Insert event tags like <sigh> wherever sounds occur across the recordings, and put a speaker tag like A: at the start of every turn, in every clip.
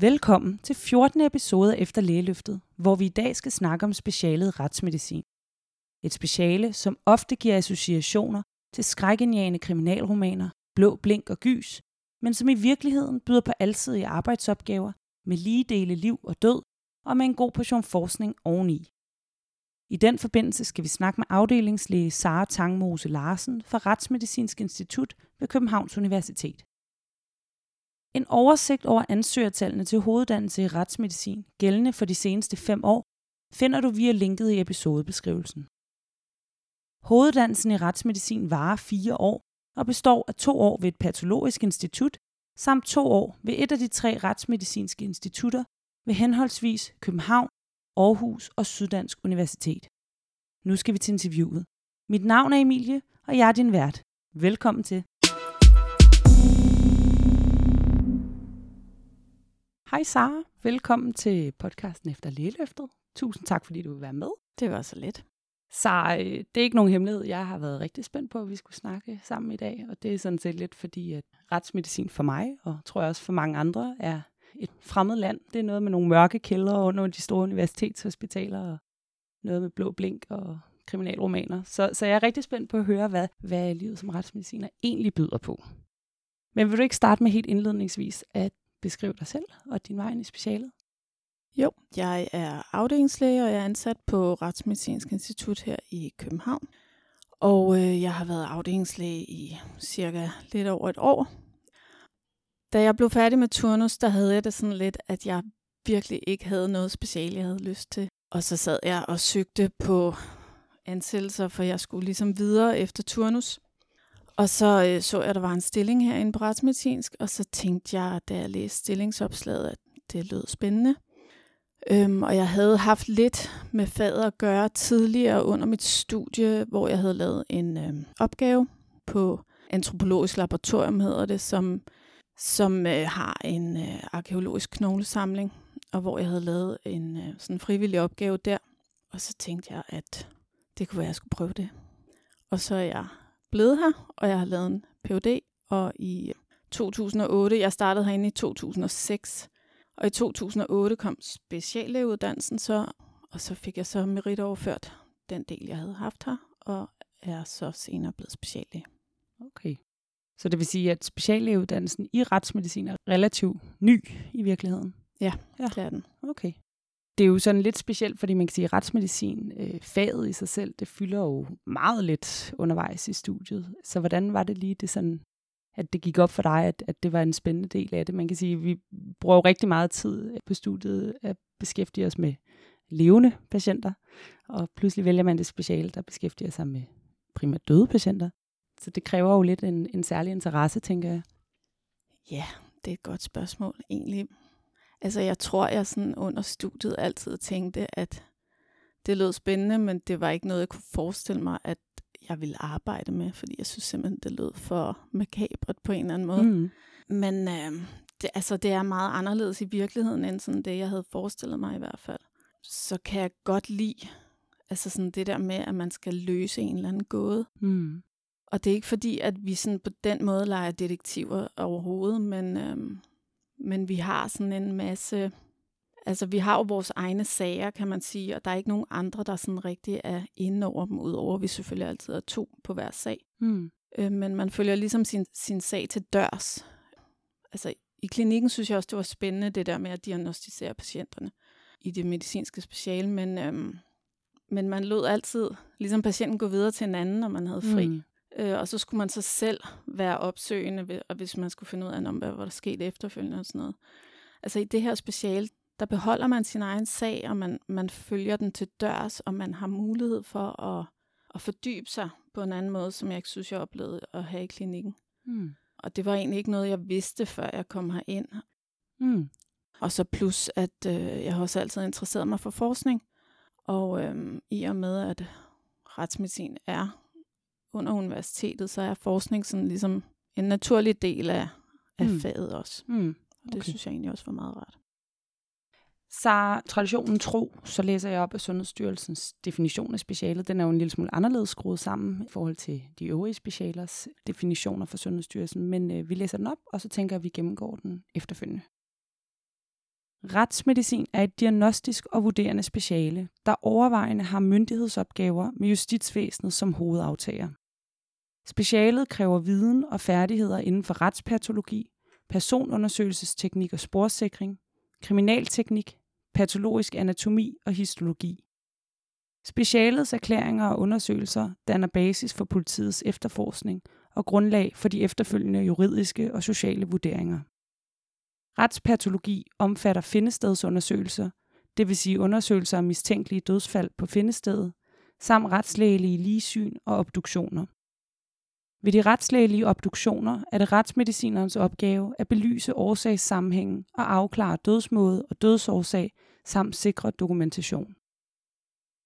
A: Velkommen til 14. episode efter lægeløftet, hvor vi i dag skal snakke om specialet retsmedicin. Et speciale, som ofte giver associationer til skrækindjagende kriminalromaner, blå blink og gys, men som i virkeligheden byder på alsidige arbejdsopgaver med lige dele liv og død og med en god portion forskning oveni. I den forbindelse skal vi snakke med afdelingslæge Sara Tangmose Larsen fra Retsmedicinsk Institut ved Københavns Universitet. En oversigt over ansøgertallene til hoveddannelse i retsmedicin, gældende for de seneste fem år, finder du via linket i episodebeskrivelsen. Hoveddannelsen i retsmedicin varer fire år og består af to år ved et patologisk institut, samt to år ved et af de tre retsmedicinske institutter ved henholdsvis København, Aarhus og Syddansk Universitet. Nu skal vi til interviewet. Mit navn er Emilie, og jeg er din vært. Velkommen til. Hej Sara, velkommen til podcasten Efter Lægeløftet. Tusind tak, fordi du vil være med.
B: Det var så let.
A: Så øh, det er ikke nogen hemmelighed. Jeg har været rigtig spændt på, at vi skulle snakke sammen i dag, og det er sådan set lidt fordi, at retsmedicin for mig, og tror jeg også for mange andre, er et fremmed land. Det er noget med nogle mørke kældre under de store universitetshospitaler, og noget med blå blink og kriminalromaner. Så, så jeg er rigtig spændt på at høre, hvad, hvad livet som retsmediciner egentlig byder på. Men vil du ikke starte med helt indledningsvis at beskrive dig selv og din vej ind i specialet?
B: Jo, jeg er afdelingslæge, og jeg er ansat på Retsmedicinsk Institut her i København. Og øh, jeg har været afdelingslæge i cirka lidt over et år. Da jeg blev færdig med turnus, der havde jeg det sådan lidt, at jeg virkelig ikke havde noget speciale, jeg havde lyst til. Og så sad jeg og søgte på ansættelser, for jeg skulle ligesom videre efter turnus. Og så øh, så jeg, at der var en stilling herinde på retsmedicinsk, og så tænkte jeg, da jeg læste stillingsopslaget, at det lød spændende. Øhm, og jeg havde haft lidt med faget at gøre tidligere under mit studie, hvor jeg havde lavet en øhm, opgave på antropologisk laboratorium, hedder det, som, som øh, har en øh, arkeologisk knoglesamling, og hvor jeg havde lavet en øh, sådan frivillig opgave der. Og så tænkte jeg, at det kunne være, at jeg skulle prøve det. Og så er jeg blevet her, og jeg har lavet en Ph.D. Og i 2008, jeg startede herinde i 2006, og i 2008 kom speciallægeuddannelsen så, og så fik jeg så meritoverført den del, jeg havde haft her, og er så senere blevet speciallæge.
A: Okay. Så det vil sige, at speciallægeuddannelsen i retsmedicin er relativt ny i virkeligheden?
B: Ja, ja. det er den.
A: Okay. Det er jo sådan lidt specielt, fordi man kan sige, at retsmedicin, øh, faget i sig selv, det fylder jo meget lidt undervejs i studiet. Så hvordan var det lige, det sådan at det gik op for dig, at, at det var en spændende del af det. Man kan sige, at vi bruger jo rigtig meget tid øh, på studiet at beskæftige os med levende patienter, og pludselig vælger man det speciale, der beskæftiger sig med primært døde patienter. Så det kræver jo lidt en, en særlig interesse, tænker jeg.
B: Ja, det er et godt spørgsmål egentlig. Altså jeg tror, jeg sådan under studiet altid tænkte, at det lød spændende, men det var ikke noget, jeg kunne forestille mig, at jeg ville arbejde med, fordi jeg synes simpelthen, det lød for makabert på en eller anden måde. Mm. Men øh, det, altså, det er meget anderledes i virkeligheden, end sådan det, jeg havde forestillet mig i hvert fald. Så kan jeg godt lide altså sådan det der med, at man skal løse en eller anden gåde. Mm. Og det er ikke fordi, at vi sådan på den måde leger detektiver overhovedet, men, øhm, men vi har sådan en masse Altså, vi har jo vores egne sager, kan man sige, og der er ikke nogen andre, der sådan rigtig er inde over dem, udover vi selvfølgelig altid er to på hver sag. Mm. Øh, men man følger ligesom sin, sin sag til dørs. Altså, i klinikken synes jeg også, det var spændende, det der med at diagnostisere patienterne i det medicinske speciale, men, øhm, men man lod altid ligesom patienten gå videre til en anden, når man havde fri. Mm. Øh, og så skulle man så selv være opsøgende, og hvis man skulle finde ud af, om, hvad var der skete efterfølgende og sådan noget. Altså i det her speciale, der beholder man sin egen sag, og man, man følger den til dørs, og man har mulighed for at, at fordybe sig på en anden måde, som jeg ikke synes, jeg oplevede at have i klinikken. Mm. Og det var egentlig ikke noget, jeg vidste, før jeg kom ind. Mm. Og så plus, at øh, jeg har også altid interesseret mig for forskning. Og øh, i og med, at retsmedicin er under universitetet, så er forskning sådan ligesom en naturlig del af, af mm. faget også. Mm. Okay. Og det synes jeg egentlig også var meget rart.
A: Så traditionen tro, så læser jeg op af Sundhedsstyrelsens definition af specialet. Den er jo en lille smule anderledes skruet sammen i forhold til de øvrige specialers definitioner for Sundhedsstyrelsen. Men øh, vi læser den op, og så tænker jeg, at vi gennemgår den efterfølgende. Retsmedicin er et diagnostisk og vurderende speciale, der overvejende har myndighedsopgaver med justitsvæsenet som hovedaftager. Specialet kræver viden og færdigheder inden for retspatologi, personundersøgelsesteknik og sporsikring, kriminalteknik, patologisk anatomi og histologi. Specialets erklæringer og undersøgelser danner basis for politiets efterforskning og grundlag for de efterfølgende juridiske og sociale vurderinger. Retspatologi omfatter findestedsundersøgelser, det vil sige undersøgelser af mistænkelige dødsfald på findestedet, samt retslægelige ligesyn og obduktioner. Ved de retslægelige obduktioner er det retsmedicinerens opgave at belyse årsagssammenhængen og afklare dødsmåde og dødsårsag samt sikre dokumentation.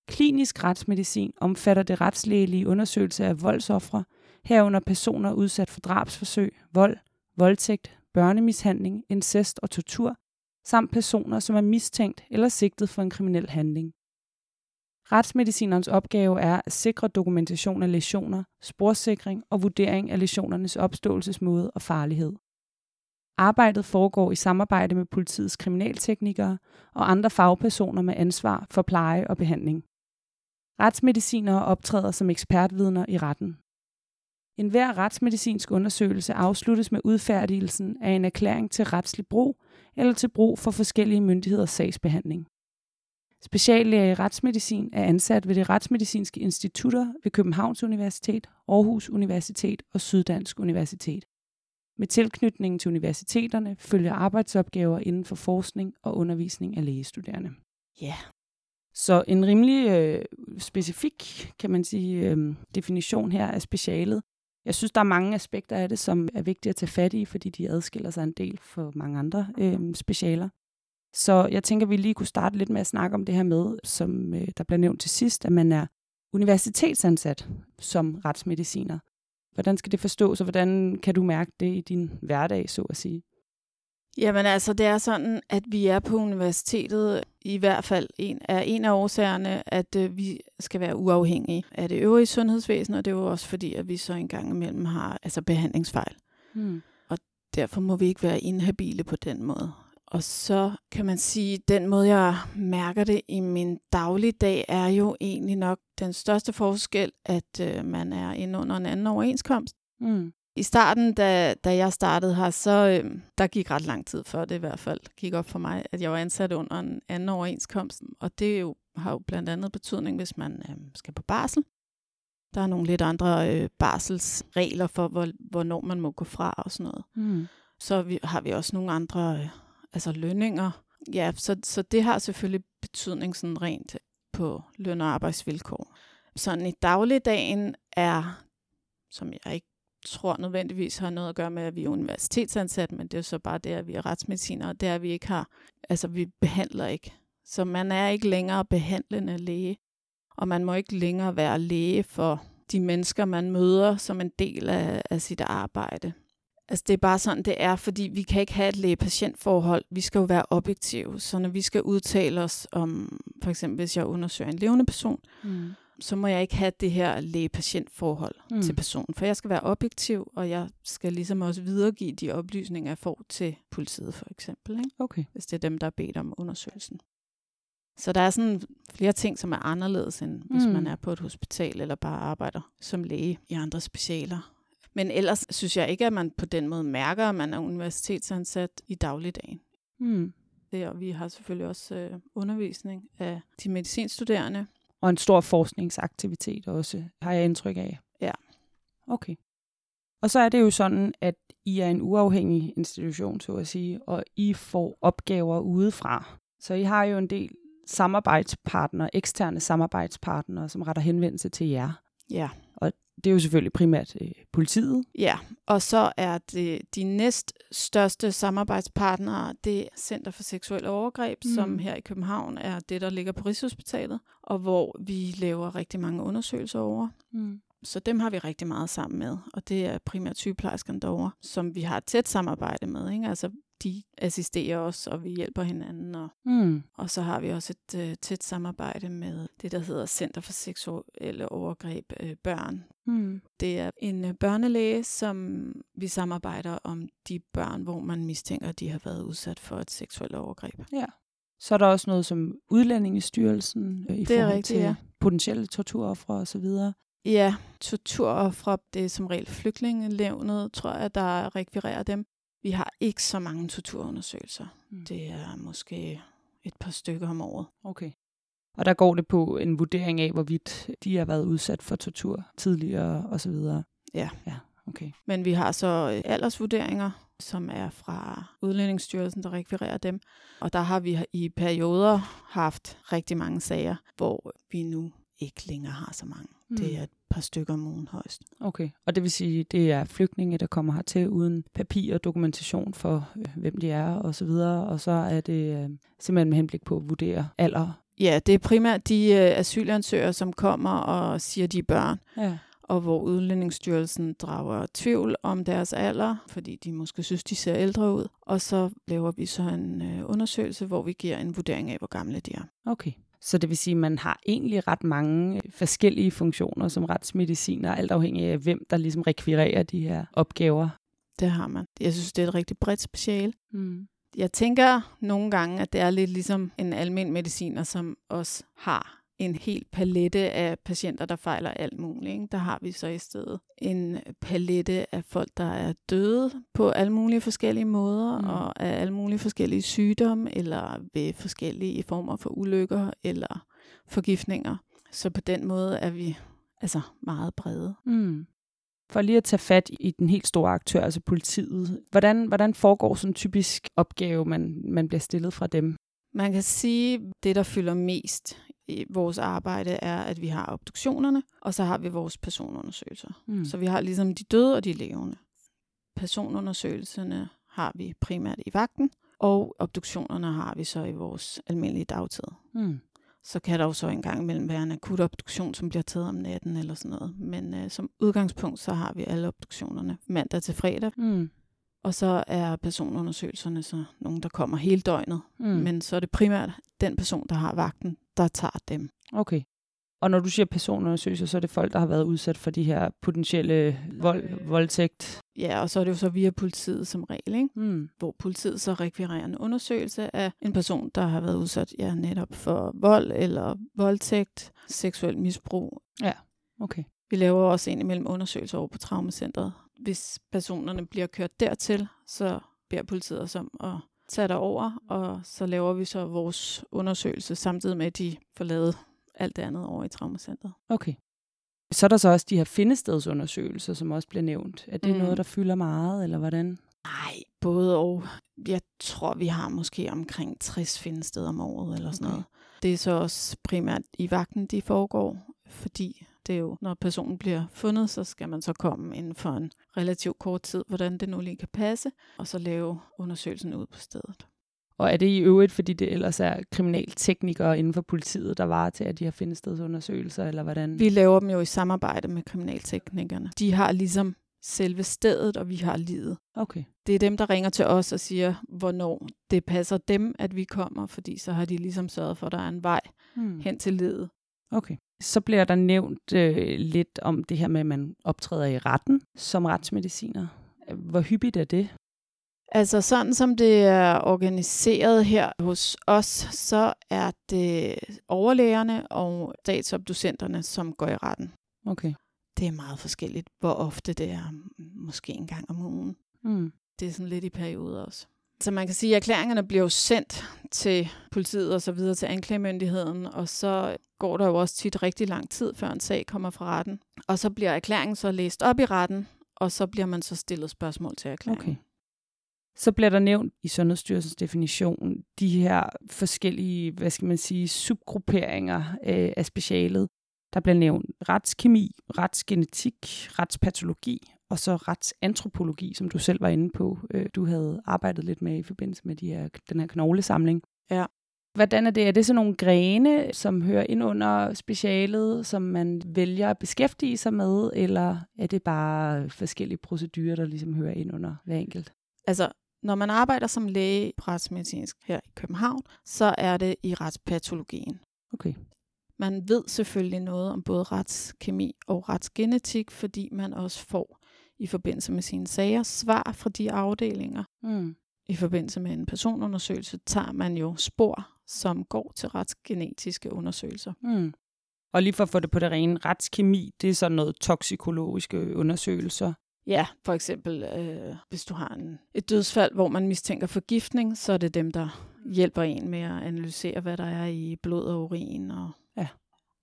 A: Klinisk retsmedicin omfatter det retslægelige undersøgelse af voldsoffre, herunder personer udsat for drabsforsøg, vold, voldtægt, børnemishandling, incest og tortur, samt personer, som er mistænkt eller sigtet for en kriminel handling. Retsmedicinerens opgave er at sikre dokumentation af lesioner, sporsikring og vurdering af lesionernes opståelsesmåde og farlighed. Arbejdet foregår i samarbejde med politiets kriminalteknikere og andre fagpersoner med ansvar for pleje og behandling. Retsmedicinere optræder som ekspertvidner i retten. En hver retsmedicinsk undersøgelse afsluttes med udfærdigelsen af en erklæring til retslig brug eller til brug for forskellige myndigheders sagsbehandling. Speciallæger i retsmedicin er ansat ved de retsmedicinske institutter ved Københavns Universitet, Aarhus Universitet og Syddansk Universitet. Med tilknytningen til universiteterne følger arbejdsopgaver inden for forskning og undervisning af lægestuderende.
B: Ja. Yeah.
A: Så en rimelig øh, specifik, kan man sige, øh, definition her af specialet. Jeg synes, der er mange aspekter af det, som er vigtige at tage fat i, fordi de adskiller sig en del for mange andre øh, specialer. Så jeg tænker, at vi lige kunne starte lidt med at snakke om det her med, som øh, der blev nævnt til sidst, at man er universitetsansat som retsmediciner. Hvordan skal det forstås, og hvordan kan du mærke det i din hverdag, så at sige?
B: Jamen altså, det er sådan, at vi er på universitetet, i hvert fald en, er en af årsagerne, at øh, vi skal være uafhængige af det øvrige sundhedsvæsen, og det er jo også fordi, at vi så engang imellem har altså behandlingsfejl. Hmm. Og derfor må vi ikke være inhabile på den måde. Og så kan man sige, den måde, jeg mærker det i min dagligdag, er jo egentlig nok den største forskel, at øh, man er inde under en anden overenskomst. Mm. I starten, da, da jeg startede her, så øh, der gik ret lang tid før det i hvert fald gik op for mig, at jeg var ansat under en anden overenskomst. Og det jo, har jo blandt andet betydning, hvis man øh, skal på barsel. Der er nogle lidt andre øh, barselsregler for, hvor, hvornår man må gå fra og sådan noget. Mm. Så vi, har vi også nogle andre øh, altså lønninger. Ja, så, så det har selvfølgelig betydning sådan rent på løn- og arbejdsvilkår. Sådan i dagligdagen er, som jeg ikke tror nødvendigvis har noget at gøre med, at vi er universitetsansat, men det er så bare det, at vi er retsmediciner, og det er, at vi ikke har, altså vi behandler ikke. Så man er ikke længere behandlende læge, og man må ikke længere være læge for de mennesker, man møder som en del af, af sit arbejde. Altså det er bare sådan, det er, fordi vi kan ikke have et læge-patient-forhold. Vi skal jo være objektive. Så når vi skal udtale os om, for eksempel hvis jeg undersøger en levende person, mm. så må jeg ikke have det her læge-patient-forhold mm. til personen. For jeg skal være objektiv, og jeg skal ligesom også videregive de oplysninger, jeg får til politiet for eksempel. Ikke?
A: Okay.
B: Hvis det er dem, der er bedt om undersøgelsen. Så der er sådan flere ting, som er anderledes, end hvis mm. man er på et hospital eller bare arbejder som læge i andre specialer. Men ellers synes jeg ikke, at man på den måde mærker, at man er universitetsansat i dagligdagen. Mm. Det, og vi har selvfølgelig også øh, undervisning af de medicinstuderende.
A: Og en stor forskningsaktivitet også, har jeg indtryk af.
B: Ja.
A: Okay. Og så er det jo sådan, at I er en uafhængig institution, så at sige, og I får opgaver udefra. Så I har jo en del samarbejdspartnere, eksterne samarbejdspartnere, som retter henvendelse til jer.
B: Ja.
A: Det er jo selvfølgelig primært øh, politiet.
B: Ja, og så er det de næst største samarbejdspartnere, det er Center for Seksuel Overgreb, mm. som her i København er det, der ligger på Rigshospitalet, og hvor vi laver rigtig mange undersøgelser over. Mm. Så dem har vi rigtig meget sammen med, og det er primært sygeplejerskerne derovre, som vi har et tæt samarbejde med. Ikke? Altså, de assisterer os, og vi hjælper hinanden. Og,
A: Mm.
B: og så har vi også et øh, tæt samarbejde med det, der hedder Center for Seksuelle Overgreb øh, Børn.
A: Mm.
B: Det er en øh, børnelæge, som vi samarbejder om de børn, hvor man mistænker, at de har været udsat for et seksuelt overgreb.
A: Ja. Så er der også noget som Udlændingestyrelsen øh, i
B: Det
A: forhold
B: rigtigt,
A: til
B: ja.
A: potentielle torturoffre og så videre.
B: Ja, torturoffre, det er som regel flygtningelevnet, tror jeg, der rekvirerer dem. Vi har ikke så mange torturundersøgelser.
A: Mm.
B: Det er måske et par stykker om året.
A: Okay. Og der går det på en vurdering af, hvorvidt de har været udsat for tortur tidligere og så videre.
B: Ja.
A: Ja, okay.
B: Men vi har så øh, aldersvurderinger, som er fra Udlændingsstyrelsen, der rekvirerer dem. Og der har vi i perioder haft rigtig mange sager, hvor vi nu ikke længere har så mange.
A: Mm.
B: Det er et par stykker om ugen højst.
A: Okay, og det vil sige, det er flygtninge, der kommer hertil uden papir og dokumentation for, øh, hvem de er og så videre, og så er det øh, simpelthen med henblik på at vurdere alder.
B: Ja, det er primært de øh, asylansøgere, som kommer og siger, de er børn,
A: Ja.
B: og hvor Udlændingsstyrelsen drager tvivl om deres alder, fordi de måske synes, de ser ældre ud. Og så laver vi så en øh, undersøgelse, hvor vi giver en vurdering af, hvor gamle de er.
A: Okay. Så det vil sige, at man har egentlig ret mange øh, forskellige funktioner som retsmediciner, alt afhængig af, hvem der ligesom rekvirerer de her opgaver.
B: Det har man. Jeg synes, det er et rigtig bredt speciale.
A: Mm.
B: Jeg tænker nogle gange, at det er lidt ligesom en almen mediciner, som også har en hel palette af patienter, der fejler alt muligt. Ikke? Der har vi så i stedet en palette af folk, der er døde på alle mulige forskellige måder,
A: Mm.
B: og af alle mulige forskellige sygdomme, eller ved forskellige former for ulykker eller forgiftninger. Så på den måde er vi altså meget brede.
A: Mm. For lige at tage fat i den helt store aktør, altså politiet. Hvordan, hvordan foregår sådan en typisk opgave, man, man bliver stillet fra dem?
B: Man kan sige, at det, der fylder mest i vores arbejde, er, at vi har obduktionerne, og så har vi vores personundersøgelser.
A: Mm.
B: Så vi har ligesom de døde og de levende. Personundersøgelserne har vi primært i vagten, og obduktionerne har vi så i vores almindelige dagtid.
A: Mm.
B: Så kan der jo så engang imellem være en akut obduktion, som bliver taget om natten eller sådan noget. Men øh, som udgangspunkt, så har vi alle obduktionerne mandag til fredag.
A: Mm.
B: Og så er personundersøgelserne så nogen, der kommer hele døgnet.
A: Mm.
B: Men så er det primært den person, der har vagten, der tager dem.
A: Okay. Og når du siger personundersøgelser, så er det folk, der har været udsat for de her potentielle vold, voldtægt.
B: Ja, og så er det jo så via politiet som regel, ikke?
A: Mm.
B: hvor politiet så rekvirerer en undersøgelse af en person, der har været udsat ja, netop for vold eller voldtægt, seksuel misbrug.
A: Okay.
B: Vi laver også en imellem undersøgelser over på traumacentret. Hvis personerne bliver kørt dertil, så beder politiet os om at tage derover, og så laver vi så vores undersøgelse, samtidig med, at de får lavet alt det andet over i traumacentret.
A: Okay. Så er der så også de her findestedsundersøgelser, som også bliver nævnt. Er det. Mm. noget, der fylder meget, eller hvordan?
B: Nej, både og. Jeg tror, vi har måske omkring 60 findesteder om året eller sådan
A: Okay.
B: noget. Det er så også primært i vagten, de foregår, fordi det er jo, når personen bliver fundet, så skal man så komme inden for en relativt kort tid, hvordan det nu lige kan passe, og så lave undersøgelsen ud på stedet.
A: Og er det i øvrigt, fordi det ellers er kriminalteknikere inden for politiet, der var til, at de her findestedsundersøgelser, eller hvordan?
B: Vi laver dem jo i samarbejde med kriminalteknikerne. De har ligesom selve stedet, og vi har livet.
A: Okay.
B: Det er dem, der ringer til os og siger, hvornår det passer dem, at vi kommer, fordi så har de ligesom sørget for, at der er en vej
A: Hmm.
B: hen til livet.
A: Okay. Så bliver der nævnt øh, lidt om det her med, at man optræder i retten som retsmediciner. Hvor hyppigt er det?
B: Altså sådan som det er organiseret her hos os, så er det overlægerne og statsobducenterne, som går i retten.
A: Okay.
B: Det er meget forskelligt, hvor ofte det er. Måske en gang om ugen.
A: Mm.
B: Det er sådan lidt i perioder også. Så man kan sige, at erklæringerne bliver jo sendt til politiet og så videre til anklagemyndigheden, og så går der jo også tit rigtig lang tid, før en sag kommer fra retten. Og så bliver erklæringen så læst op i retten, og så bliver man så stillet spørgsmål til erklæringen.
A: Okay. Så bliver der nævnt i Sundhedsstyrelsens definition de her forskellige, hvad skal man sige, subgrupperinger øh, af specialet. Der bliver nævnt retskemi, retsgenetik, retspatologi og så retsantropologi, som du selv var inde på, øh, du havde arbejdet lidt med i forbindelse med de her, den her knoglesamling.
B: Ja.
A: Hvordan er det? Er det sådan nogle grene, som hører ind under specialet, som man vælger at beskæftige sig med, eller er det bare forskellige procedurer, der ligesom hører ind under hver enkelt?
B: Altså, når man arbejder som læge retsmedicinsk her i København, så er det i retspatologien.
A: Okay.
B: Man ved selvfølgelig noget om både retskemi og retsgenetik, fordi man også får i forbindelse med sine sager svar fra de afdelinger.
A: Mm.
B: I forbindelse med en personundersøgelse tager man jo spor, som går til retsgenetiske undersøgelser.
A: Mm. Og lige for at få det på det rene, retskemi, det er sådan noget toksikologiske undersøgelser.
B: Ja, for eksempel øh, hvis du har en, et dødsfald, hvor man mistænker forgiftning, så er det dem, der hjælper en med at analysere, hvad der er i blod og urin. Og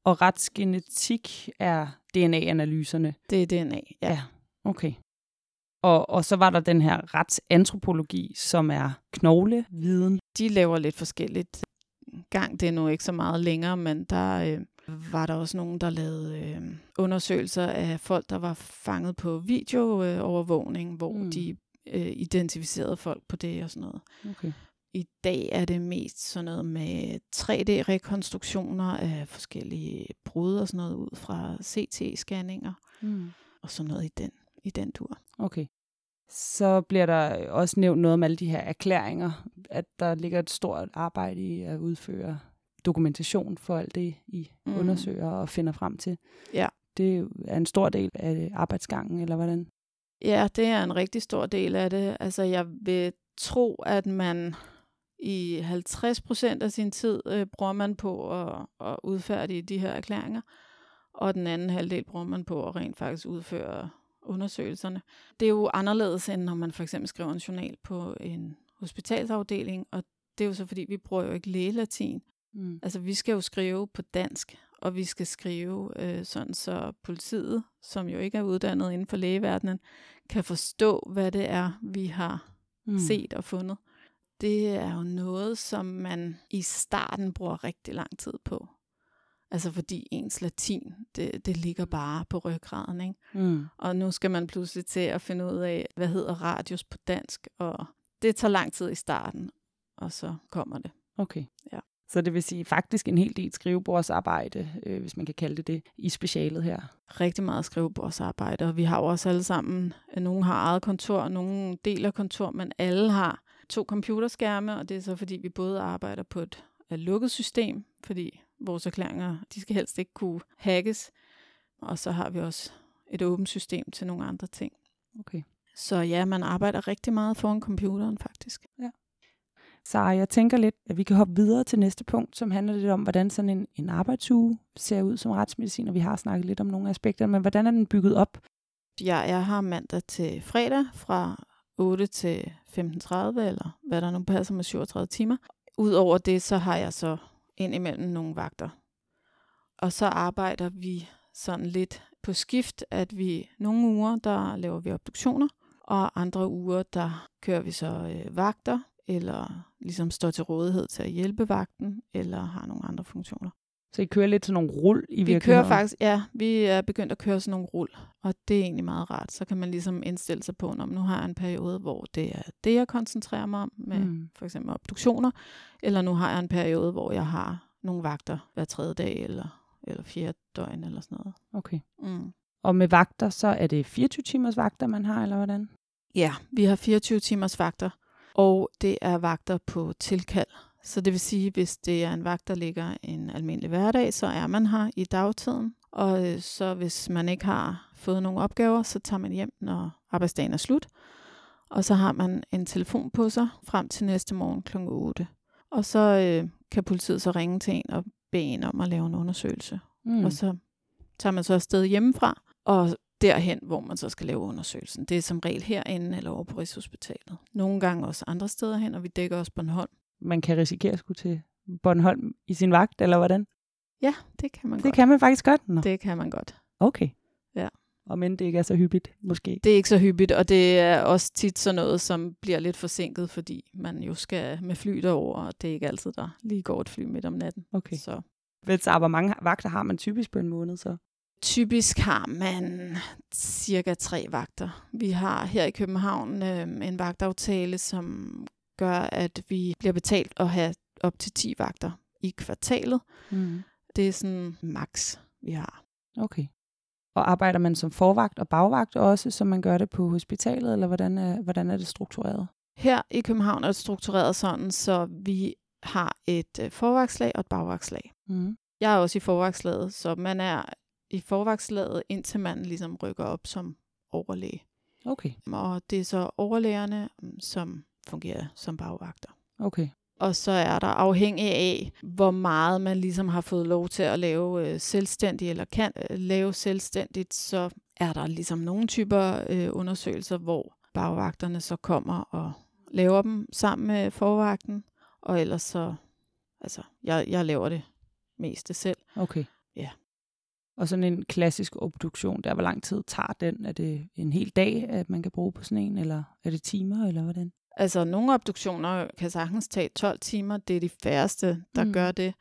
A: Og retsgenetik er DNA-analyserne.
B: det er DNA. Ja.
A: Ja, okay. Og, og så var der den her retsantropologi, som er knogleviden.
B: De laver lidt forskelligt. Gang, det er nu ikke så meget længere, men der øh, var der også nogen, der lavede øh, undersøgelser af folk, der var fanget på videoovervågning, hvor
A: Mm.
B: mm. de øh, identificerede folk på det og sådan noget.
A: Okay.
B: I dag er det mest sådan noget med 3D-rekonstruktioner af forskellige brud og sådan noget ud fra CT-scanninger
A: Mm.
B: og sådan noget i den, i den tur.
A: Okay. Så bliver der også nævnt noget om alle de her erklæringer, at der ligger et stort arbejde i at udføre dokumentation for alt det, I mm. Undersøger og finder frem til.
B: Ja.
A: Det er en stor del af arbejdsgangen, eller hvordan?
B: Ja, det er en rigtig stor del af det. Altså, jeg vil tro, at man i 50 procent af sin tid øh, bruger man på at, at udfærdige de her erklæringer, og den anden halvdel bruger man på at rent faktisk udføre undersøgelserne. Det er jo anderledes, end når man for eksempel skriver en journal på en hospitalsafdeling, og det er jo så fordi, vi bruger jo ikke lægelatin.
A: Mm.
B: Altså, vi skal jo skrive på dansk, og vi skal skrive øh, sådan, så politiet, som jo ikke er uddannet inden for lægeverdenen, kan forstå, hvad det er, vi har
A: Mm.
B: set og fundet. Det er jo noget, som man i starten bruger rigtig lang tid på. Altså fordi ens latin, det, det ligger bare på ryggraden, ikke?
A: Mm.
B: Og nu skal man pludselig til at finde ud af, hvad hedder radius på dansk, og det tager lang tid i starten, og så kommer det.
A: Okay.
B: Ja.
A: Så det vil sige faktisk en hel del skrivebordsarbejde, øh, hvis man kan kalde det det, i specialet her.
B: rigtig meget skrivebordsarbejde, og vi har jo også alle sammen, nogle har eget kontor, nogle deler kontor, men alle har to computerskærme, og det er så fordi, vi både arbejder på et øh, lukket system, fordi vores erklæringer, de skal helst ikke kunne hackes, og så har vi også et åbent system til nogle andre ting.
A: Okay.
B: Så ja, man arbejder rigtig meget foran computeren faktisk.
A: Så jeg tænker lidt, at vi kan hoppe videre til næste punkt, som handler lidt om, hvordan sådan en, en arbejdsuge ser ud som retsmedicin, og vi har snakket lidt om nogle aspekter, men hvordan er den bygget op?
B: Jeg, jeg har mandag til fredag fra 8 til 15.30, eller hvad der nu passer med 37 timer. Udover det, så har jeg så indimellem nogle vagter. Og så arbejder vi sådan lidt på skift, at vi nogle uger, der laver vi obduktioner, og andre uger, der kører vi så øh, vagter, eller ligesom står til rådighed til at hjælpe vagten, eller har nogle andre funktioner.
A: Så I kører lidt sådan nogle rul i
B: Vi
A: virkeligheden?
B: kører faktisk, ja, vi er begyndt at køre sådan nogle rul, og det er egentlig meget rart. Så kan man ligesom indstille sig på, når nu har jeg en periode, hvor det er det, jeg koncentrerer mig om, med
A: mm.
B: for eksempel obduktioner, eller nu har jeg en periode, hvor jeg har nogle vagter hver tredje dag, eller, eller fjerde døgn, eller sådan noget.
A: Okay.
B: Mm.
A: Og med vagter, så er det 24 timers vagter, man har, eller hvordan?
B: Ja, vi har 24 timers vagter, og det er vagter på tilkald. Så det vil sige, hvis det er en vagt, der ligger en almindelig hverdag, så er man her i dagtiden. Og øh, så hvis man ikke har fået nogle opgaver, så tager man hjem, når arbejdsdagen er slut. Og så har man en telefon på sig frem til næste morgen kl. 8. Og så øh, kan politiet så ringe til en og bede en om at lave en undersøgelse. Mm. Og så tager man så afsted hjemmefra, og derhen, hvor man så skal lave undersøgelsen. Det er som regel herinde eller over på Rigshospitalet. Nogle gange også andre steder hen, og vi dækker også Bornholm.
A: Man kan risikere at skulle til Bornholm i sin vagt, eller hvordan?
B: Ja, det kan man
A: Det
B: godt.
A: kan man faktisk godt. Nå.
B: Det kan man godt.
A: Okay.
B: Ja.
A: Og men det ikke er så hyppigt, måske.
B: Det er ikke så hyppigt, og det er også tit sådan noget, som bliver lidt forsinket, fordi man jo skal med fly derover, og det er ikke altid, der lige går et fly midt om natten.
A: Okay.
B: Så
A: Vel, så hvor mange vagter har man typisk på en måned, så?
B: typisk har man cirka tre vagter. Vi har her i København øh, en vagtaftale, som gør, at vi bliver betalt at have op til 10 vagter i kvartalet.
A: Mm.
B: Det er sådan max, vi har.
A: Okay. Og arbejder man som forvagt og bagvagt også, som man gør det på hospitalet, eller hvordan er, hvordan er det struktureret?
B: Her i København er det struktureret sådan, så vi har et øh, forvagtslag og et bagvagtslag.
A: Mm.
B: Jeg er også i forvagtslaget, så man er i forvagtslaget, indtil man ligesom rykker op som overlæge.
A: Okay,
B: Og det er så overlægerne, mm, som fungerer som bagvagter.
A: okay.
B: Og så er der afhængig af, hvor meget man ligesom har fået lov til at lave øh, selvstændigt, eller kan øh, lave selvstændigt, så er der ligesom nogle typer øh, undersøgelser, hvor bagvagterne så kommer og laver dem sammen med forvagten, og ellers så, altså, jeg, jeg laver det meste selv.
A: Okay.
B: Ja.
A: Og sådan en klassisk obduktion, der hvor lang tid tager den? Er det en hel dag, at man kan bruge på sådan en, eller er det timer, eller hvordan?
B: Altså, nogle obduktioner kan sagtens tage 12 timer. Det er de færreste, der
A: Mm.
B: gør det.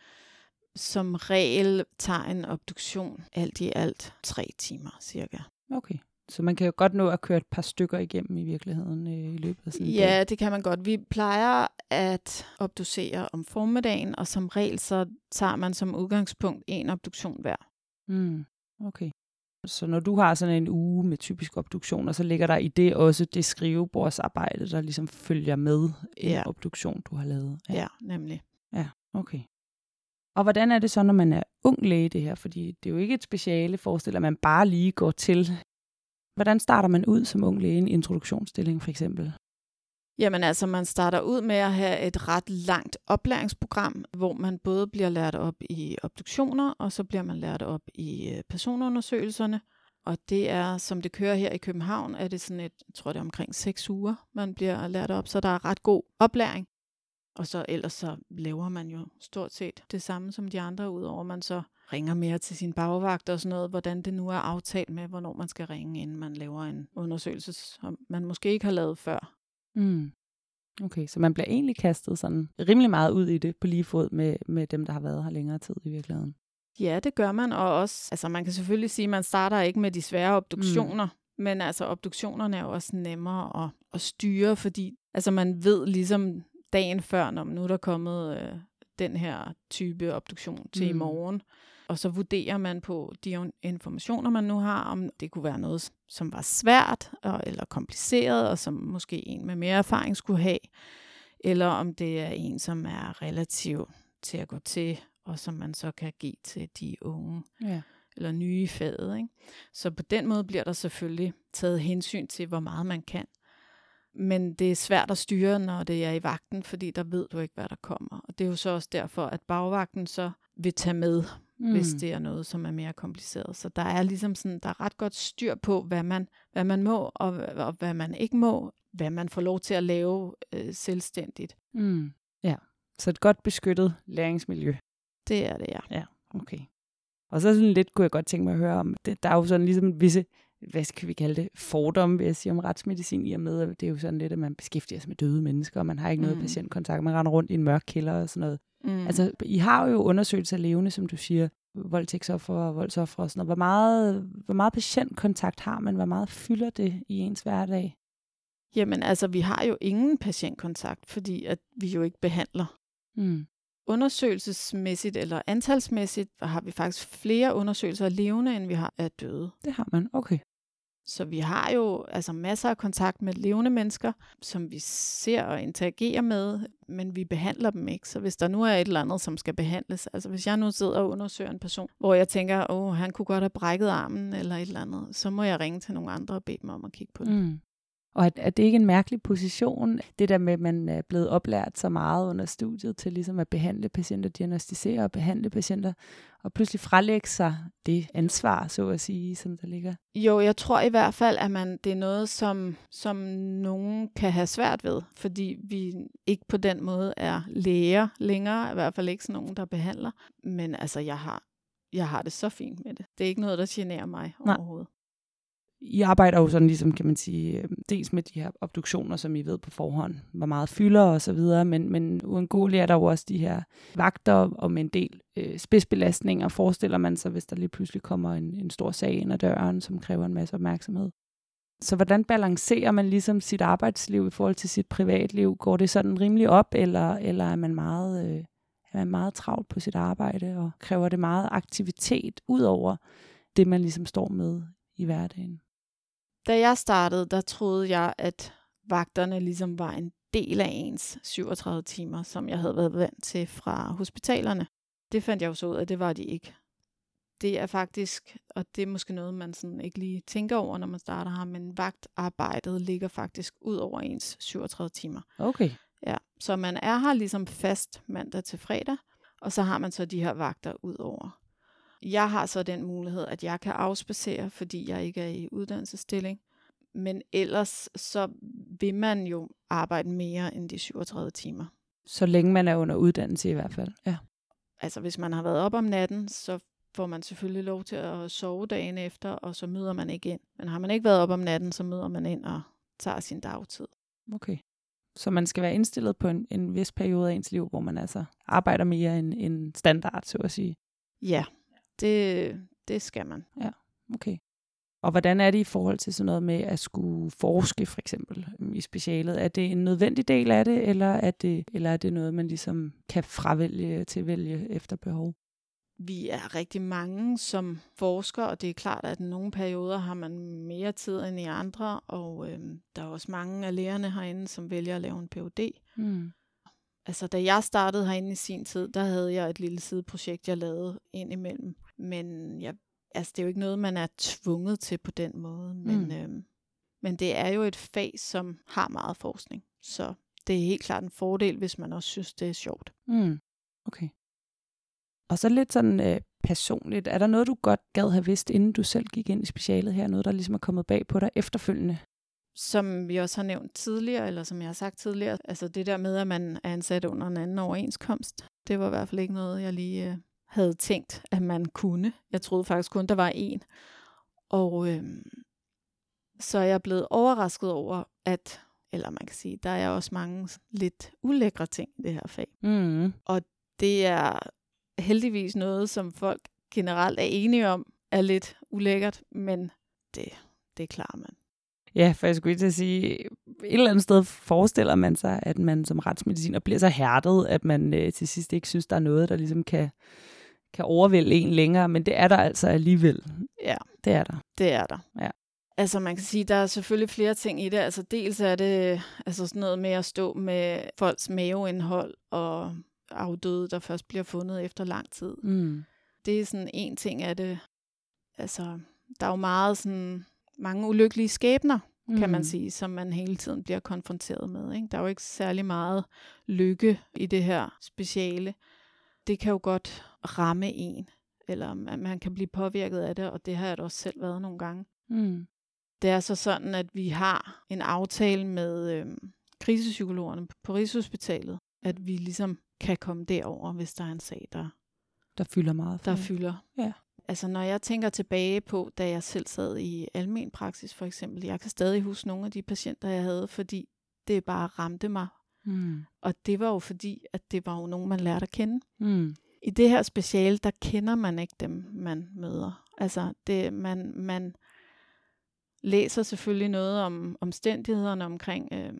B: Som regel tager en obduktion alt i alt tre timer, cirka.
A: Okay. Så man kan jo godt nå at køre et par stykker igennem i virkeligheden øh, i løbet af sådan en
B: Ja,
A: dag.
B: det kan man godt. Vi plejer at obducere om formiddagen, og som regel så tager man som udgangspunkt en obduktion hver.
A: Mm. Okay. Så når du har sådan en uge med typisk obduktioner, så ligger der i det også det skrivebordsarbejde, der ligesom følger med en
B: Ja.
A: obduktion, du har lavet.
B: Ja, nemlig.
A: Okay. Og hvordan er det så, når man er ung læge, det her? Fordi det er jo ikke et speciale, forestiller man bare lige går til. Hvordan starter man ud som ung læge i en introduktionsstilling, for eksempel?
B: Jamen altså, man starter ud med at have et ret langt oplæringsprogram, hvor man både bliver lært op i obduktioner, og så bliver man lært op i øh, personundersøgelserne. Og det er, som det kører her i København, er det sådan et, jeg tror det er omkring seks uger, man bliver lært op, så der er ret god oplæring. Og så ellers så laver man jo stort set det samme som de andre, udover man så ringer mere til sin bagvagt og sådan noget, hvordan det nu er aftalt med, hvornår man skal ringe, inden man laver en undersøgelse, som man måske ikke har lavet før.
A: Mm. Okay, så man bliver egentlig kastet sådan rimelig meget ud i det på lige fod med, med dem, der har været her længere tid i virkeligheden.
B: Ja, det gør man, og også, altså man kan selvfølgelig sige, at man starter ikke med de svære obduktioner, mm. men altså obduktionerne er jo også nemmere at, at styre, fordi altså man ved ligesom dagen før, når nu er der kommet øh, den her type obduktion til mm. i morgen, og så vurderer man på de informationer, man nu har, om det kunne være noget, som var svært og, eller kompliceret, og som måske en med mere erfaring skulle have, eller om det er en, som er relativt til at gå til, og som man så kan give til de unge
A: Ja.
B: eller nye i faget. Ikke? Så på den måde bliver der selvfølgelig taget hensyn til, hvor meget man kan. Men det er svært at styre, når det er i vagten, fordi der ved du ikke, hvad der kommer. Og det er jo så også derfor, at bagvagten så vil tage med, mm. hvis det er noget, som er mere kompliceret. Så der er ligesom sådan, der er ret godt styr på, hvad man, hvad man må, og, og hvad man ikke må, hvad man får lov til at lave øh, selvstændigt.
A: Mm. Ja, så et godt beskyttet læringsmiljø.
B: Det er det, ja.
A: Okay. Og så sådan lidt kunne jeg godt tænke mig at høre om, det, der er jo sådan ligesom visse, hvad skal vi kalde det, fordomme, vil jeg sige, om retsmedicin, i og med, at det er jo sådan lidt, at man beskæftiger sig med døde mennesker, og man har ikke noget
B: Mm.
A: patientkontakt, man render rundt i en mørk kælder og sådan noget.
B: Mm.
A: Altså, I har jo undersøgelser af levende, som du siger, voldtægtsoffer og voldsoffer og sådan noget. Hvor meget, hvor meget patientkontakt har man? Hvor meget fylder det i ens hverdag?
B: Jamen altså, vi har jo ingen patientkontakt, fordi at vi jo ikke behandler.
A: Mm.
B: Undersøgelsesmæssigt eller antalsmæssigt har vi faktisk flere undersøgelser af levende, end vi har af døde.
A: Det har man. Okay.
B: Så vi har jo altså masser af kontakt med levende mennesker, som vi ser og interagerer med, men vi behandler dem ikke. Så hvis der nu er et eller andet, som skal behandles, altså hvis jeg nu sidder og undersøger en person, hvor jeg tænker, åh, han kunne godt have brækket armen eller et eller andet, så må jeg ringe til nogle andre og bede dem om at kigge på det.
A: Mm. Og er, er det ikke en mærkelig position, det der med, at man er blevet oplært så meget under studiet til ligesom at behandle patienter, diagnostisere og behandle patienter, og pludselig frelægge sig det ansvar, så at sige, som der ligger?
B: Jo, jeg tror i hvert fald, at man, det er noget, som, som nogen kan have svært ved, fordi vi ikke på den måde er læger længere, i hvert fald ikke sådan nogen, der behandler. Men altså, jeg har, jeg har det så fint med det. Det er ikke noget, der generer mig
A: Nej.
B: overhovedet.
A: I arbejder jo sådan ligesom, kan man sige, øh, dels med de her obduktioner, som I ved på forhånd, hvor meget fylder og så videre, men, men uundgåeligt er der jo også de her vagter og med en del øh, spidsbelastninger, forestiller man sig, hvis der lige pludselig kommer en, en stor sag ind ad døren, som kræver en masse opmærksomhed. Så hvordan balancerer man ligesom sit arbejdsliv i forhold til sit privatliv? Går det sådan rimelig op, eller, eller er man meget øh, er meget travlt på sit arbejde, og kræver det meget aktivitet ud over det, man ligesom står med i hverdagen.
B: Da jeg startede, der troede jeg, at vagterne ligesom var en del af ens 37 timer, som jeg havde været vant til fra hospitalerne. Det fandt jeg jo så ud af, det var de ikke. Det er faktisk, og det er måske noget, man sådan ikke lige tænker over, når man starter her, men vagtarbejdet ligger faktisk ud over ens 37 timer.
A: Okay.
B: Ja, så man er her ligesom fast mandag til fredag, og så har man så de her vagter ud over. Jeg har så den mulighed, at jeg kan afspacere, fordi jeg ikke er i uddannelsesstilling. Men ellers så vil man jo arbejde mere end de 37 timer.
A: Så længe man er under uddannelse i hvert fald. Ja.
B: Altså hvis man har været op om natten, så får man selvfølgelig lov til at sove dagen efter, og så møder man ikke ind. Men har man ikke været op om natten, så møder man ind og tager sin dagtid.
A: Okay. Så man skal være indstillet på en, en vis periode af ens liv, hvor man altså arbejder mere end, end standard, så at sige.
B: Ja, det, det skal man.
A: Ja, okay. Og hvordan er det i forhold til sådan noget med at skulle forske for eksempel øhm, i specialet? Er det en nødvendig del af det, eller er det, eller er det noget, man ligesom kan fravælge til vælge efter behov?
B: Vi er rigtig mange som forsker, og det er klart, at i nogle perioder har man mere tid end i andre, og øhm, der er også mange af lærerne herinde, som vælger at lave en Ph.D.
A: Mm.
B: Altså, da jeg startede herinde i sin tid, der havde jeg et lille sideprojekt, jeg lavede ind imellem. Men jeg, altså, det er jo ikke noget, man er tvunget til på den måde. Men,
A: Mm.
B: øhm, men det er jo et fag, som har meget forskning. Så det er helt klart en fordel, hvis man også synes, det er sjovt.
A: Mm. Okay. Og så lidt sådan øh, personligt. Er der noget, du godt gad have vidst, inden du selv gik ind i specialet her? Noget, der ligesom er kommet bag på dig efterfølgende?
B: Som vi også har nævnt tidligere, eller som jeg har sagt tidligere, altså det der med, at man er ansat under en anden overenskomst, det var i hvert fald ikke noget, jeg lige øh, havde tænkt, at man kunne. Jeg troede faktisk kun, der var en. Og øh, så er jeg blevet overrasket over, at, eller man kan sige, der er også mange lidt ulækre ting i det her fag.
A: Mm.
B: Det er heldigvis noget, som folk generelt er enige om, er lidt ulækkert, men det, det klarer man.
A: Ja, for jeg skulle til at sige, et eller andet sted forestiller man sig, at man som retsmediciner bliver så hærdet, at man øh, til sidst ikke synes, der er noget, der ligesom kan, kan overvælde en længere, men det er der altså alligevel.
B: Ja.
A: Det er der.
B: Det er der.
A: Ja.
B: Altså man kan sige, der er selvfølgelig flere ting i det. Altså dels er det altså sådan noget med at stå med folks maveindhold og afdøde, der først bliver fundet efter lang tid.
A: Mm.
B: Det er sådan en ting af det. Altså, der er jo meget sådan mange ulykkelige skæbner, mm. kan man sige, som man hele tiden bliver konfronteret med. Ikke? Der er jo ikke særlig meget lykke i det her speciale. Det kan jo godt ramme en, eller man, kan blive påvirket af det, og det har jeg da også selv været nogle gange.
A: Mm.
B: Det er så sådan, at vi har en aftale med øhm, krisepsykologerne på Rigshospitalet, at vi ligesom kan komme derover, hvis der er en sag, der,
A: Der fylder meget. for
B: der
A: dig.
B: fylder.
A: Ja.
B: Altså når jeg tænker tilbage på, da jeg selv sad i almen praksis for eksempel, jeg kan stadig huske nogle af de patienter, jeg havde, fordi det bare ramte mig.
A: Mm.
B: Og det var jo fordi, at det var jo nogen, man lærte at kende.
A: Mm.
B: I det her speciale, der kender man ikke dem, man møder. Altså, det, man, man læser selvfølgelig noget om omstændighederne omkring øh,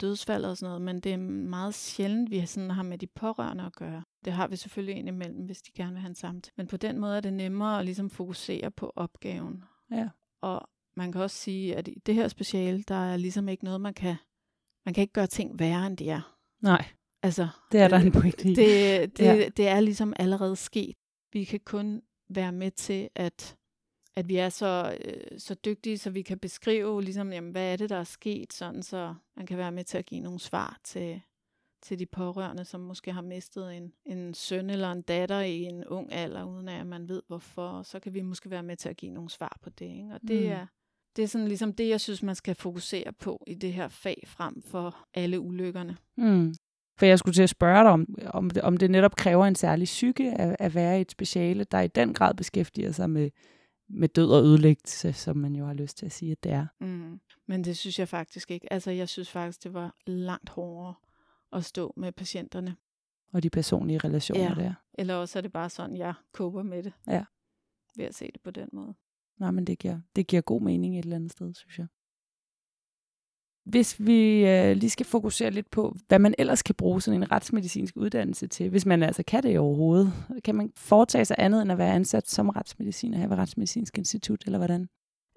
B: dødsfald og sådan noget, men det er meget sjældent, vi sådan har med de pårørende at gøre. Det har vi selvfølgelig indimellem, hvis de gerne vil have en samtale. Men på den måde er det nemmere at ligesom fokusere på opgaven.
A: Ja.
B: Og man kan også sige, at i det her speciale, der er ligesom ikke noget, man kan, man kan ikke gøre ting værre, end de er.
A: Nej,
B: Altså,
A: det er der en pointe i.
B: det, det,
A: Ja.
B: det er ligesom allerede sket. Vi kan kun være med til, at, at vi er så, øh, så dygtige, så vi kan beskrive, ligesom, jamen, hvad er det, der er sket, sådan så man kan være med til at give nogle svar til, til de pårørende, som måske har mistet en, en søn eller en datter i en ung alder, uden at man ved hvorfor. Og så kan vi måske være med til at give nogle svar på det. Ikke? Og det,
A: mm.
B: er, det er sådan ligesom det, jeg synes, man skal fokusere på i det her fag, frem for alle ulykkerne.
A: Mm. For jeg skulle til at spørge dig, om, om, det, om det netop kræver en særlig psyke at, at være i et speciale, der i den grad beskæftiger sig med, med død og ødelæggelse, som man jo har lyst til at sige, at det er.
B: Mm. Men det synes jeg faktisk ikke. Altså, jeg synes faktisk, det var langt hårdere at stå med patienterne.
A: Og de personlige relationer
B: Ja.
A: der.
B: Eller også er det bare sådan, jeg koper med det.
A: Ja.
B: Ved at se det på den måde.
A: Nej, men det giver, det giver god mening et eller andet sted, synes jeg. Hvis vi øh, lige skal fokusere lidt på, hvad man ellers kan bruge sådan en retsmedicinsk uddannelse til, hvis man altså kan det overhovedet. Kan man foretage sig andet end at være ansat som retsmediciner her ved Retsmedicinsk Institut, eller hvordan?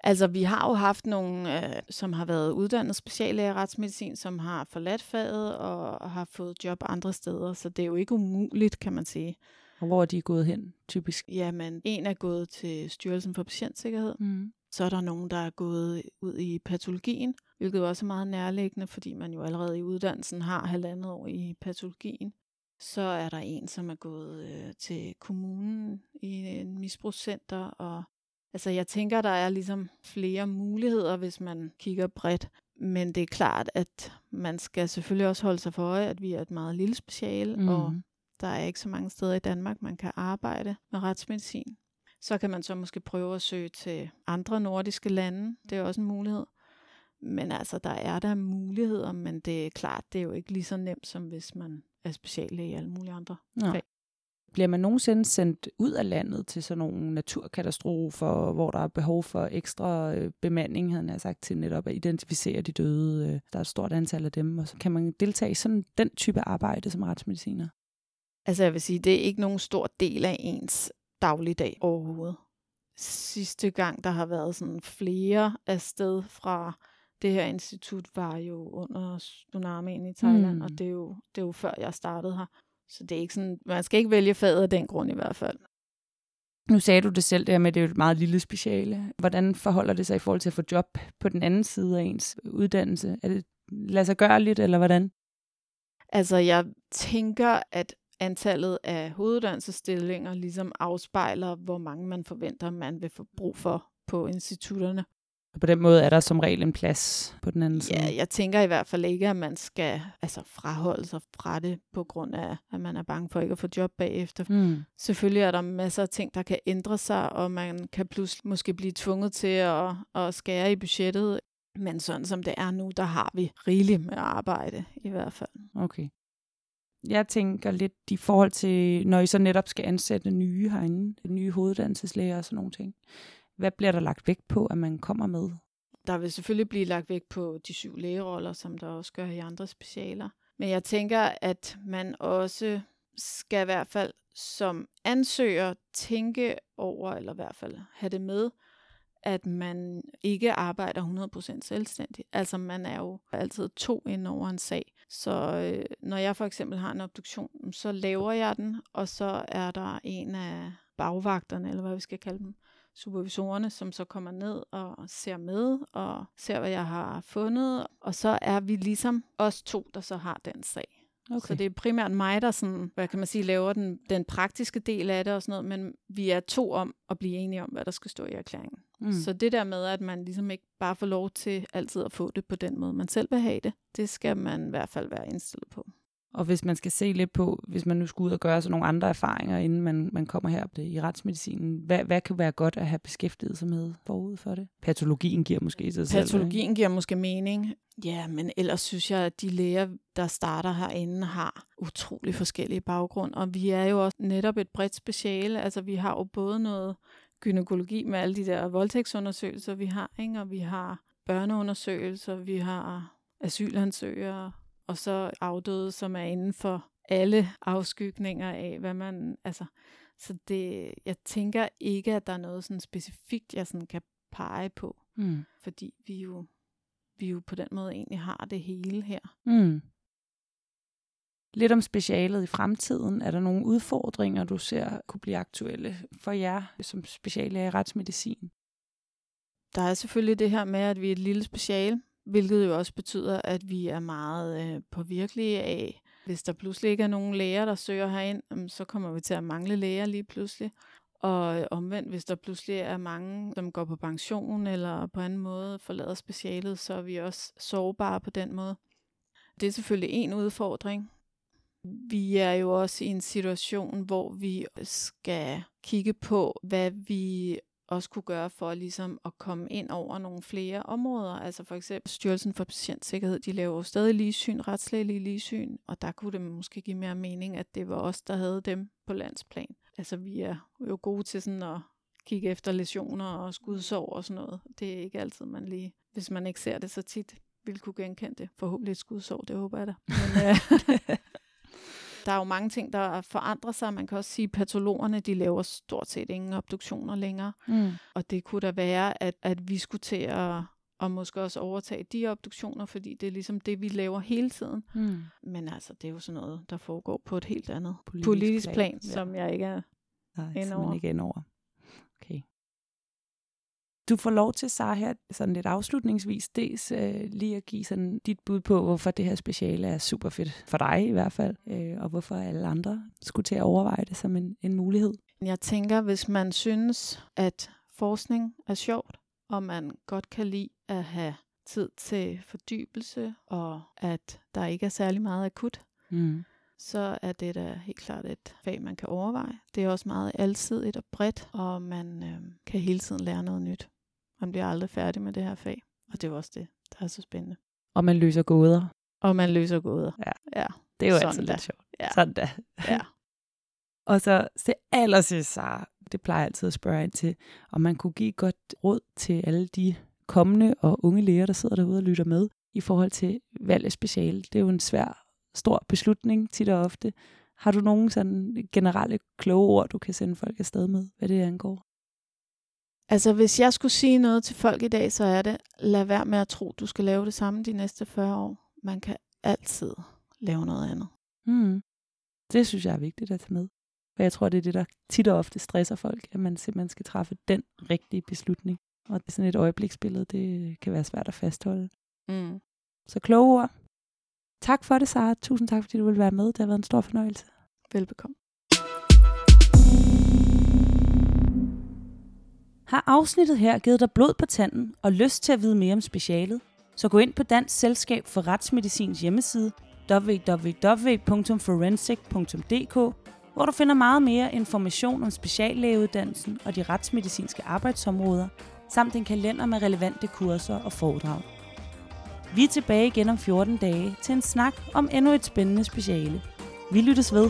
B: Altså, vi har jo haft nogle, øh, som har været uddannet speciallæger i retsmedicin, som har forladt faget og har fået job andre steder, så det er jo ikke umuligt, kan man sige.
A: Og hvor er de gået hen, typisk?
B: Jamen, en er gået til Styrelsen for Patientsikkerhed.
A: Mm.
B: Så er der nogen, der er gået ud i patologien, hvilket også er meget nærliggende, fordi man jo allerede i uddannelsen har halvandet år i patologien. Så er der en, som er gået øh, til kommunen i en misbrugscenter, og altså jeg tænker, der er ligesom flere muligheder, hvis man kigger bredt. Men det er klart, at man skal selvfølgelig også holde sig for øje, at vi er et meget lille speciale, mm. og der er ikke så mange steder i Danmark, man kan arbejde med retsmedicin. Så kan man så måske prøve at søge til andre nordiske lande. Det er også en mulighed. Men altså, der er der muligheder, men det er klart, det er jo ikke lige så nemt, som hvis man er speciallæge i alle mulige andre
A: Nå. fag. Bliver man nogensinde sendt ud af landet til sådan nogle naturkatastrofer, hvor der er behov for ekstra øh, bemanding, havde jeg sagt, til netop at identificere de døde? Øh, der er et stort antal af dem, og så kan man deltage i sådan den type arbejde som retsmediciner?
B: Altså jeg vil sige, det er ikke nogen stor del af ens dagligdag overhovedet. Sidste gang, der har været sådan flere afsted fra det her institut, var jo under tsunamien i Thailand, mm. og det er, jo, det er jo før jeg startede her. Så det er ikke sådan, man skal ikke vælge faget af den grund i hvert fald.
A: Nu sagde du det selv, det her med, at det er et meget lille speciale. Hvordan forholder det sig i forhold til at få job på den anden side af ens uddannelse? Er det lade sig gøre lidt, eller hvordan?
B: Altså, jeg tænker, at antallet af hoveduddannelsesstillinger ligesom afspejler, hvor mange man forventer, man vil få brug for på institutterne.
A: På den måde er der som regel en plads på den anden side.
B: Ja, jeg tænker i hvert fald ikke, at man skal altså, fraholde sig fra det, på grund af, at man er bange for ikke at få job bagefter.
A: Mm.
B: Selvfølgelig er der masser af ting, der kan ændre sig, og man kan pludselig måske blive tvunget til at, at skære i budgettet. Men sådan som det er nu, der har vi rigeligt med arbejde i hvert fald.
A: Okay jeg tænker lidt i forhold til, når I så netop skal ansætte nye herinde, nye hoveduddannelseslæger og sådan nogle ting. Hvad bliver der lagt vægt på, at man kommer med?
B: Der vil selvfølgelig blive lagt vægt på de syv lægeroller, som der også gør i andre specialer. Men jeg tænker, at man også skal i hvert fald som ansøger tænke over, eller i hvert fald have det med, at man ikke arbejder 100% selvstændigt. Altså man er jo altid to ind over en sag. Så øh, når jeg for eksempel har en obduktion, mm, så laver jeg den, og så er der en af bagvagterne, eller hvad vi skal kalde dem, supervisorerne, som så kommer ned og ser med, og ser, hvad jeg har fundet. Og så er vi ligesom os to, der så har den sag. Okay. Så det er primært mig, der sådan, hvad kan man sige, laver den, den praktiske del af det og sådan noget, men vi er to om at blive enige om, hvad der skal stå i erklæringen. Mm. Så det der med, at man ligesom ikke bare får lov til altid at få det på den måde, man selv vil have det, det skal man i hvert fald være indstillet på.
A: Og hvis man skal se lidt på, hvis man nu skal ud og gøre sådan nogle andre erfaringer, inden man, man kommer her i retsmedicinen, hvad, hvad kan være godt at have beskæftiget sig med forud for det? Patologien giver måske sig
B: selv. Patologien giver måske mening. Ja, men ellers synes jeg, at de læger, der starter herinde, har utrolig forskellige baggrund. Og vi er jo også netop et bredt speciale. Altså, vi har jo både noget gynækologi med alle de der voldtægtsundersøgelser, vi har, ikke? og vi har børneundersøgelser, vi har asylansøgere, og så afdøde, som er inden for alle afskygninger af, hvad man, altså, så det, jeg tænker ikke, at der er noget sådan specifikt, jeg sådan kan pege på,
A: mm.
B: fordi vi jo, vi jo på den måde egentlig har det hele her.
A: Mm. Lidt om specialet i fremtiden. Er der nogle udfordringer, du ser kunne blive aktuelle for jer som speciallæger i retsmedicin?
B: Der er selvfølgelig det her med, at vi er et lille speciale, hvilket jo også betyder, at vi er meget øh, påvirkelige af, hvis der pludselig ikke er nogen læger, der søger herind, så kommer vi til at mangle læger lige pludselig. Og øh, omvendt, hvis der pludselig er mange, som går på pension eller på anden måde forlader specialet, så er vi også sårbare på den måde. Det er selvfølgelig en udfordring. Vi er jo også i en situation, hvor vi skal kigge på, hvad vi også kunne gøre for ligesom at komme ind over nogle flere områder. Altså for eksempel Styrelsen for Patientsikkerhed, de laver jo stadig ligesyn, retslægelige ligesyn, og der kunne det måske give mere mening, at det var os, der havde dem på landsplan. Altså vi er jo gode til sådan at kigge efter lesioner og skudsår og sådan noget. Det er ikke altid, man lige, hvis man ikke ser det så tit, ville kunne genkende det. Forhåbentlig et skudsår, det håber jeg da. Men, øh, <laughs> <laughs> der er jo mange ting, der forandrer sig. Man kan også sige, at patologerne de laver stort set ingen obduktioner længere.
A: Mm.
B: Og det kunne da være, at, at vi skulle til at og måske også overtage de obduktioner, fordi det er ligesom det, vi laver hele tiden.
A: Mm.
B: Men altså, det er jo sådan noget, der foregår på et helt andet
A: Politisk
B: politisk,
A: plan,
B: plan,
A: ja.
B: som jeg ikke er
A: Nej,
B: Ind
A: så
B: over.
A: man ikke ind over. Du får lov til, Sara, her sådan lidt afslutningsvis, dels øh, lige at give sådan dit bud på, hvorfor det her speciale er super fedt for dig i hvert fald, øh, og hvorfor alle andre skulle til at overveje det som en, en mulighed.
B: Jeg tænker, hvis man synes, at forskning er sjovt, og man godt kan lide at have tid til fordybelse, og at der ikke er særlig meget akut,
A: Mm.
B: så er det da helt klart et fag, man kan overveje. Det er også meget alsidigt og bredt, og man øh, kan hele tiden lære noget nyt. Man bliver aldrig færdig med det her fag, og det er jo også det, der er så spændende.
A: Og man løser gåder.
B: Og man løser gåder.
A: Ja.
B: ja.
A: Det er jo
B: Sådan
A: altid
B: da.
A: lidt sjovt.
B: Ja.
A: Sådan da.
B: ja. <laughs>
A: Og så til allersidst, Sara, det plejer jeg altid at spørge ind til, om man kunne give godt råd til alle de kommende og unge læger, der sidder derude og lytter med, i forhold til valg af speciale. Det er jo en svær, stor beslutning tit og ofte. Har du nogle sådan generelle kloge ord, du kan sende folk afsted med, hvad det angår?
B: Altså, hvis jeg skulle sige noget til folk i dag, så er det, lad være med at tro, du skal lave det samme de næste 40 år. Man kan altid lave noget andet.
A: Mm. Det synes jeg er vigtigt at tage med. For jeg tror, det er det, der tit og ofte stresser folk, at man simpelthen skal træffe den rigtige beslutning. Og det er sådan et øjebliksbillede, det kan være svært at fastholde.
B: Mm.
A: Så kloge ord. Tak for det, Sara. Tusind tak, fordi du ville være med. Det har været en stor fornøjelse.
B: Velbekomme.
A: Har afsnittet her givet dig blod på tanden og lyst til at vide mere om specialet? Så gå ind på Dansk Selskab for Retsmedicins hjemmeside www.forensic.dk, hvor du finder meget mere information om speciallægeuddannelsen og de retsmedicinske arbejdsområder, samt en kalender med relevante kurser og foredrag. Vi er tilbage igen om 14 dage til en snak om endnu et spændende speciale. Vi lyttes ved.